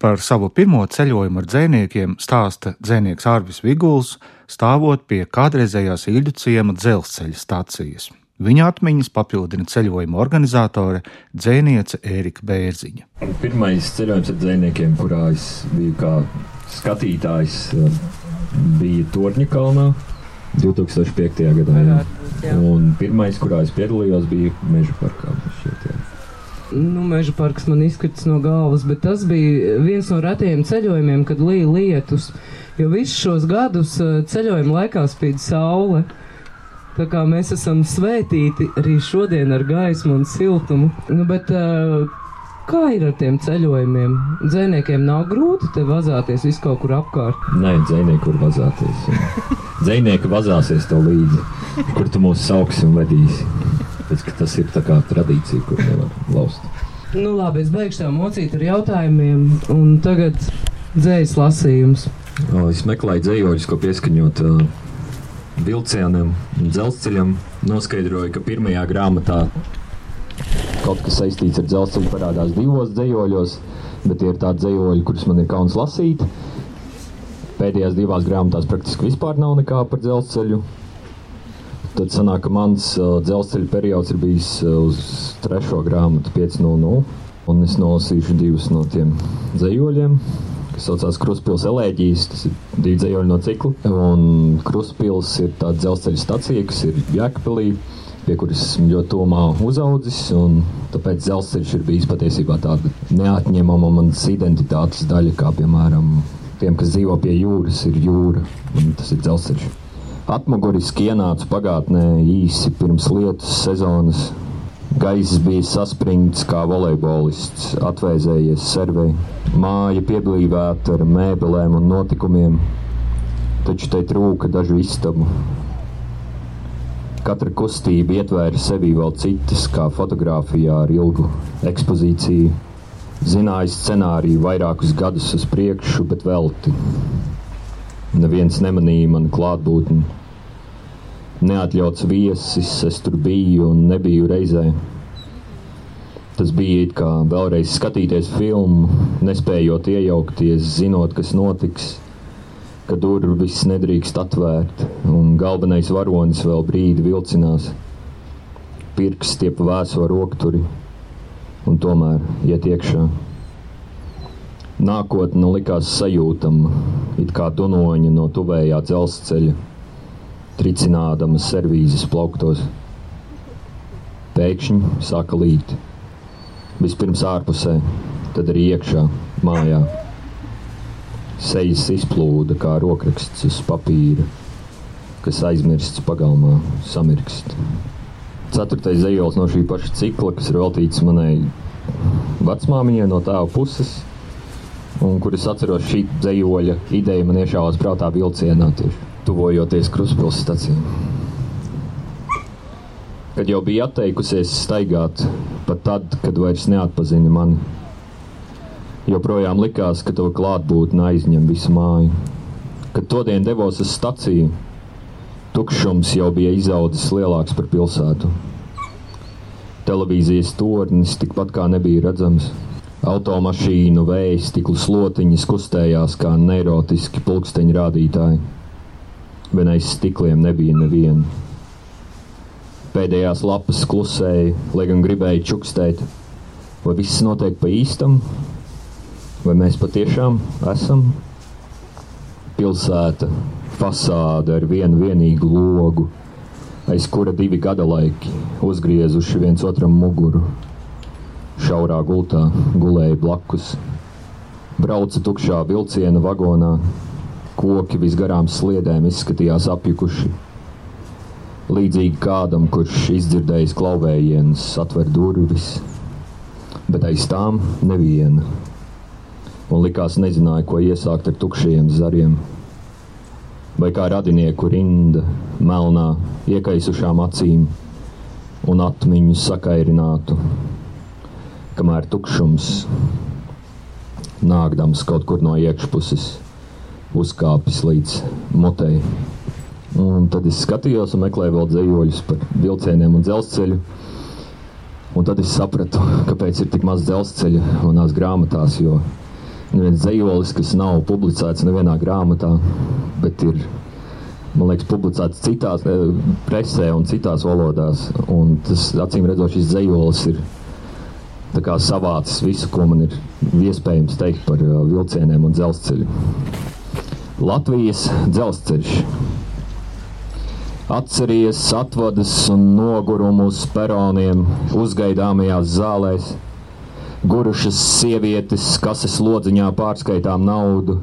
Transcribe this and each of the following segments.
Par savu pirmo ceļojumu ar dzēniekiem stāsta dzēnieks Ārvis Viguls, stāvot pie kādreizējās Ildu ciema dzelzceļa stācijas. Viņa atmiņas papildina ceļojuma organizatore dzēniece Ērika Bērziņa. Pirmais ceļojums ar dzēniekiem, kurā es biju kā skatītājs, bija Torņa kalnā 2005. gadā. Jā. Un pirmais, kurā es piedalījos, bija Meža parkā. Nu, meža parks man izkritis no galvas, bet tas bija viens no retajiem ceļojumiem, kad līja lietus. Jo visus šos gadus eh, ceļojuma laikā spīd saule. Tā kā mēs esam svētīti arī šodien ar gaismu un siltumu. Nu, bet, uh, kā ir ar tiem ceļojumiem? Dzēniekiem nav grūti te vazāties visu kaut kur apkārt. Nē, dzēnieki kur vazāties. Dzēnieki vazāsies tev līdzi, kur tu mūs sauksi un vedīsi. Tāpēc tas ir tā kā tradīcija, kur nevar laust. Nu, labi, es beigšu tev mocīt ar jautājumiem, un tagad dzējas lasījums. O, es meklēju dzējoļus, ko pieskaņot uh, vilcienam un dzelzceļam. Noskaidroju, ka pirmajā grāmatā kaut kas saistīts ar dzelzceļu parādās divos dzējoļos, bet tie ir tādi dzējoļi, kurus man ir kauns lasīt. Pēdējās divās grāmatās praktiski vispār nav nekā par dzelzceļu. Tad sanāk, ka mans uh, dzelzceļa periods ir bijis uh, uz trešo grāmatu 5.00. Un es nolasīšu divus no tiem dzējoļiem, kas saucās Kruspils elēģijas. Tas ir divi dzējoļi no cikla. Un Kruspils ir tāda dzelzceļa stacija, kas ir Jēkabelī, pie kuras esmu ļoti tomā uzaudzis. Tāpēc dzelzceļš ir bijis patiesībā tāda neatņemama manas identitātes daļa, kā piemēram tiem, kas dzīvo pie jūras, ir jūra. Un tas ir dzelzceļš. Atmuguriski ienācu pagātnē īsi pirms lietus sezonas. Gaiss bija saspringts kā volejbolists, atvēzējies servei. Māja pieblīvēta ar mēbelēm un notikumiem, taču tai trūka dažu istabu. Katra kustība ietvēra sevī vēl citas, kā fotografijā ar ilgu ekspozīciju. Zināja scenāriju vairākus gadus uz priekšu, bet velti. Neviens nemanīja manu klātbūtni neatļauts viesis, es tur biju un nebiju reizē. Tas bija it kā vēlreiz skatīties filmu, nespējot iejaukties, zinot, kas notiks, ka durvis nedrīkst atvērt, un galvenais varonis vēl brīdi vilcinās. Pirks stiep vēso rokturi, un tomēr iet iekšā. Nākotne likās sajūtama, it kā dunoņa no tuvējā dzelzceļa tricinādama servīzes plauktos. Pēkšņi sāka līt. Vispirms ārpusē, tad arī iekšā, mājā. Sejas izplūda kā rokraksts uz papīra, kas aizmirsts pagalmā, samirkst. Ceturtais zejols no šī paša cikla, kas ir veltīts manai vecmāmiņai no tēva puses, un kuras atceros šī zejoļa ideja man iešāvās prātā vilcienā tieši tuvojoties Kruspils stacijai. Kad jau bija atteikusies staigāt, pat tad, kad vairs neatpazini mani, joprojām likās, ka to klātbūtne aizņem visu māju. Kad todien devos uz staciju, tukšums jau bija izaudzis lielāks par pilsētu. Televīzijas tornis tikpat kā nebija redzams. Automašīnu vēja stikla slotiņas kustējās kā neirotiski pulksteņu rādītāji bet aiz stikliem nebija neviena. Pēdējās lapas klusēja, lai gan gribēja čukstēt, vai viss notiek pa īstam, vai mēs patiešām esam? Pilsēta, fasāde ar vienu vienīgu logu, aiz kura divi gada laiki uzgriezuši viens otram muguru. Šaurā gultā gulēja blakus, brauca tukšā vilciena vagonā, Koki visgarām sliedēm izskatījās apjukuši. Līdzīgi kādam, kurš izdzirdējis klauvējienus, atver durvis, bet aiz tām neviena. Un likās nezināja, ko iesākt ar tukšajiem zariem. Vai kā radinieku rinda, melnā, iekaisušām acīm un atmiņu sakairinātu, kamēr tukšums nākdams kaut kur no iekšpuses uzkāpis līdz motei. Un tad es skatījos un meklēju vēl dzējoļus par vilcieniem un dzelzceļu. Un tad es sapratu, kāpēc ir tik maz dzelzceļa manās grāmatās, jo neviens zejolis, kas nav publicēts nevienā grāmatā, bet ir man liekas, publicēts citās eh, presē un citās valodās. Un tas, acīm redzot, šis zejolis ir savācis visu, ko man ir iespējams teikt par uh, vilcieniem un dzelzceļu. Latvijas dzelzceļš. Atceries atvadas un nogurumu uz peroniem, uzgaidāmajās zālēs, gurušas sievietes, kas es lodziņā pārskaitām naudu,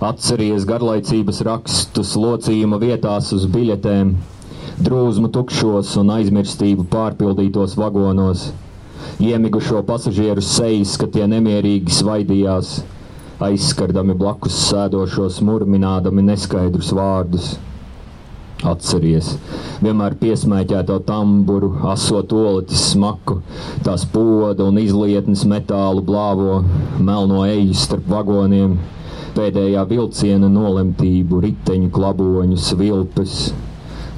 Atceries garlaicības rakstus locījuma vietās uz biļetēm, drūzmu tukšos un aizmirstību pārpildītos vagonos, iemigušo pasažieru sejas, ka tie nemierīgi svaidījās, aizskardami blakus sēdošos, murminādami neskaidrus vārdus. Atceries, vienmēr piesmēķēto tamburu, asot oliķis smaku, tās poda un izlietnes metālu blāvo, melno eju starp vagoniem pēdējā vilciena nolemtību, riteņu klaboņus, vilpes,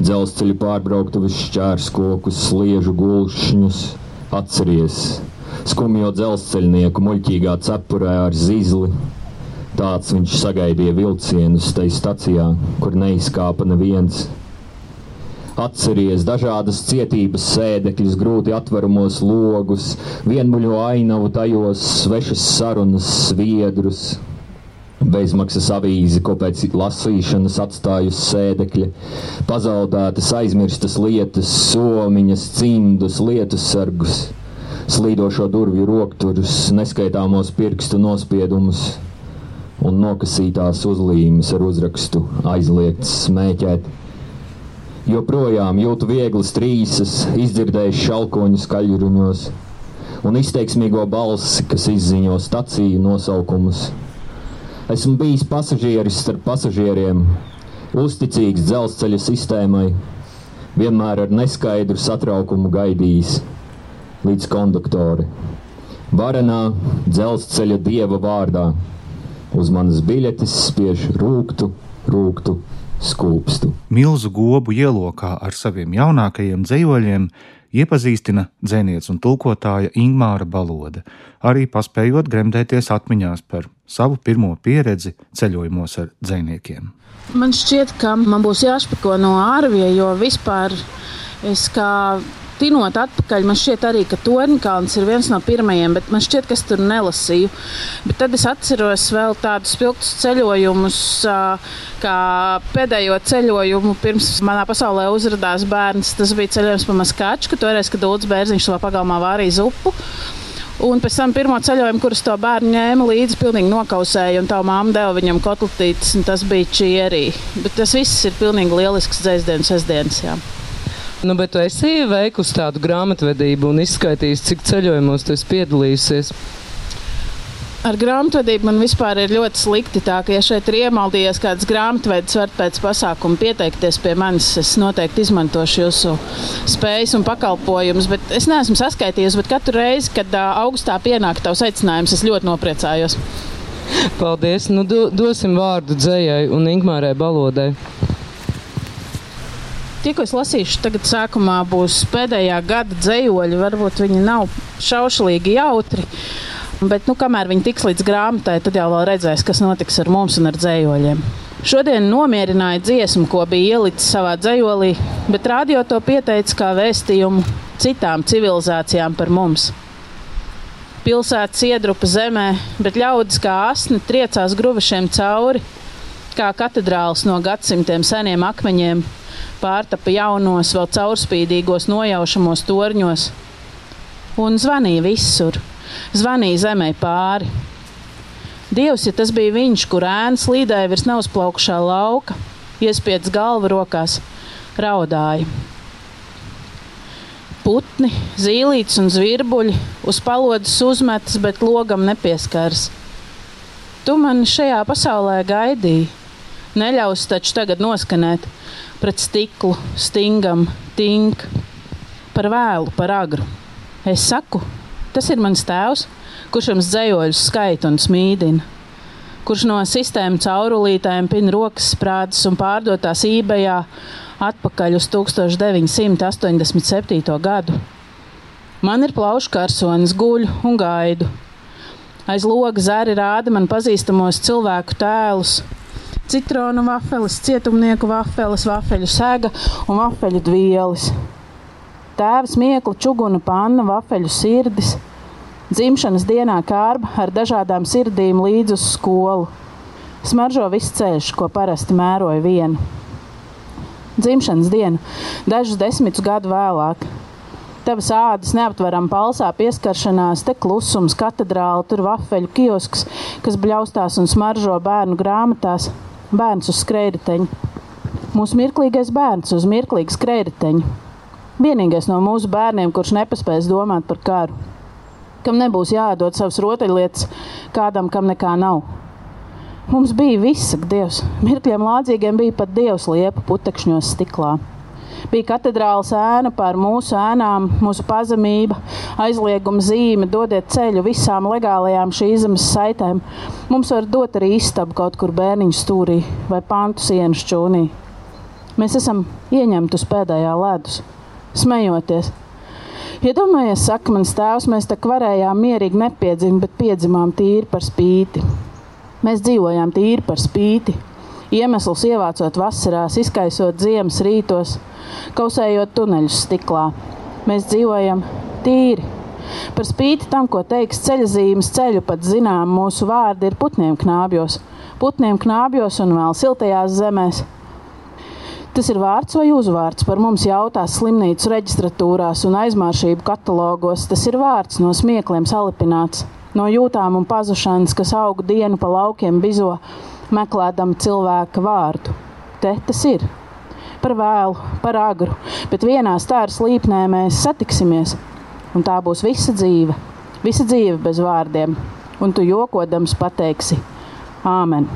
dzelzceļa pārbrauktuves šķērskokus, sliežu gulšņus. Atceries skumjo dzelzceļnieku muļķīgā cepurē ar zizli. Tāds viņš sagaidīja vilcienus tajā stacijā, kur neizkāpa neviens. Atceries dažādas cietības sēdekļus, grūti atveramos logus, vienmuļo ainavu tajos, svešas sarunas, sviedrus, bezmaksas avīzi, ko pēc lasīšanas atstājusi sēdekļa, pazaudētas, aizmirstas lietas, somiņas, cimdus, lietu sargus, slīdošo durvju rokturus, neskaitāmos pirkstu nospiedumus un nokasītās uzlīmes ar uzrakstu aizliegts smēķēt. Joprojām jūtu vieglas trīsas, izdzirdējuši šalkoņu skaļruņos un izteiksmīgo balsi, kas izziņo staciju nosaukumus Esmu bijis pasažieris starp pasažieriem, uzticīgs dzelzceļa sistēmai, vienmēr ar neskaidru satraukumu gaidījis līdz konduktori. Varenā dzelzceļa dieva vārdā uz manas biļetes spiež rūktu, rūktu skūpstu. Milzu gobu ielokā ar saviem jaunākajiem dzējoļiem iepazīstina dzēniece un tulkotāja Ingmāra Balode, arī paspējot gremdēties atmiņās par savu pirmo pieredzi ceļojumos ar dzēniekiem. Man šķiet, ka man būs jāspēko no ārvie, jo vispār es kā tinot atpakaļ, man šķiet arī, ka Torņkalns ir viens no pirmajiem, bet man šķiet, ka es tur nelasīju. Bet tad es atceros vēl tādus spilgtus ceļojumus, kā pēdējo ceļojumu pirms manā pasaulē uzrādījās bērns. Tas bija ceļojums pa Maskačku, toreiz, kad Dūds Bērziņš savā pagalmā vārīja zupu. Un pēc tam pirmo ceļojumu, kurus to bērnu ņēma līdzi, pilnīgi nokausēja, un tā māma deva viņam kotletītes, un tas bija čierī. Bet tas viss ir pilnīgi lielisks dzēsdienas, sestdienas. Nu, bet tu esi veikusi tādu grāmatvedību un izskaidrojis, cik ceļojumos tu esi piedalījusies. Ar grāmatvedību man vispār ir ļoti slikti. Tā, ja šeit ir iemaldījies kāds grāmatvedis, var pēc pasākuma pieteikties pie manis. Es noteikti izmantošu jūsu spējas un pakalpojumus. Bet es neesmu saskaitījusi, bet katru reizi, kad augustā pienāk tavs aicinājums, es ļoti nopriecājos. Paldies! Nu, do, dosim vārdu dzējai un Ingmārai Balodai. Tie, ko es lasīšu, tagad sākumā būs pēdējā gada dzējoļi. Varbūt viņi nav šaušalīgi jautri. Bet, nu, kamēr viņi tiks līdz grāmatai, tad jau redzēs, kas notiks ar mums un ar dzējoļiem. Šodien nomierināja dziesmu, ko bija ielicis savā dzējolī, bet radio to pieteica kā vēstījumu citām civilizācijām par mums. Pilsētas iedrupa zemē, bet ļaudis kā asni triecās gruvešiem cauri, kā katedrāls no gadsimtiem seniem akmeņiem pārtapa jaunos, vēl caurspīdīgos, nojaušamos torņos. Un zvanīja visur, zvanīja zemē pāri. Dievs, ja tas bija viņš, kur ēnas līdēja virs neuzplaukšā lauka, iespiedz galvu rokās, raudāja. Putni, zīlītes un zvirbuļi uz palodzes uzmetas, bet logam nepieskaras. Tu mani šajā pasaulē gaidīji. Neļaus taču tagad noskanēt, pret stiklu, stingam, tink, par vēlu, par agru. Es saku, tas ir mans tēvs, kurš jums dzējoļus skaita un smīdina, kurš no sistēmas caurulītēm pina rokas sprādzes un pārdotās ībējā atpakaļ uz 1987. gadu. Man ir plaušu karsonis, guļu un gaidu. Aiz loga zari rāda man pazīstamos cilvēku tēlus. Citronu vafeles, cietumnieku vafeles, vafeļu sēga un vafeļu dvielis. Tēvs miekla, čuguna panna, vafeļu sirdis. Dzimšanas dienā kārba ar dažādām sirdīm līdz uz skolu. Smaržo viss ceļš, ko parasti mēroja vienu. Dzimšanas dienu, dažus desmitus gadu vēlāk, Tavas ādas neaptveram palsā pieskaršanās, te klusums, katedrāle, tur vafeļu kiosks, kas bļaustās un smaržo bērnu grāmatās. Bērns uz skrējēteņa. Mūsu mirklīgais bērns uz mirklīgu skrējēteņu. Vienīgais no mūsu bērniem, kurš nepaspēs domāt par karu. Kam nebūs jādod savas rotaļlietas kādam, kam nekā nav. Mums bija viss, saka Dievs. Mirkļiem lādzīgiem bija pat Dievs liepa putekšņos stiklā bija katedrāls ēna pār mūsu ēnām, mūsu pazemība, aizlieguma zīme, dodiet ceļu visām legālajām šīs zemes saitēm. Mums var dot arī istabu kaut kur bērniņu stūrī vai pantu sienu šķūnī. Mēs esam ieņemti uz pēdējā ledus, smejoties. Iedomājies, ja saka mans tēvs, mēs tā varējām mierīgi nepiedzimt, bet piedzimām tīri par spīti. Mēs dzīvojām tīri par spīti. Iemeslus ievācot vasarās, izkaisot ziemas rītos, kausējot tuneļus stiklā. Mēs dzīvojam tīri. Par spīti tam, ko teiks ceļa zīmes, ceļu pat zinām, mūsu vārdi ir putniem knābjos, putniem knābjos un vēl siltajās zemēs. Tas ir vārds vai uzvārds. Par mums jautās slimnīcu reģistratūrās un aizmāršību katalogos. Tas ir vārds no smiekliem salipināts, no jūtām un pazušanas, kas aug dienu pa laukiem bizo, meklēdam cilvēka vārdu. Te tas ir. Par vēlu, par agru, bet vienā stāra slīpnē mēs satiksimies, un tā būs visa dzīve, visa dzīve bez vārdiem, un tu jokodams pateiksi. Āmen!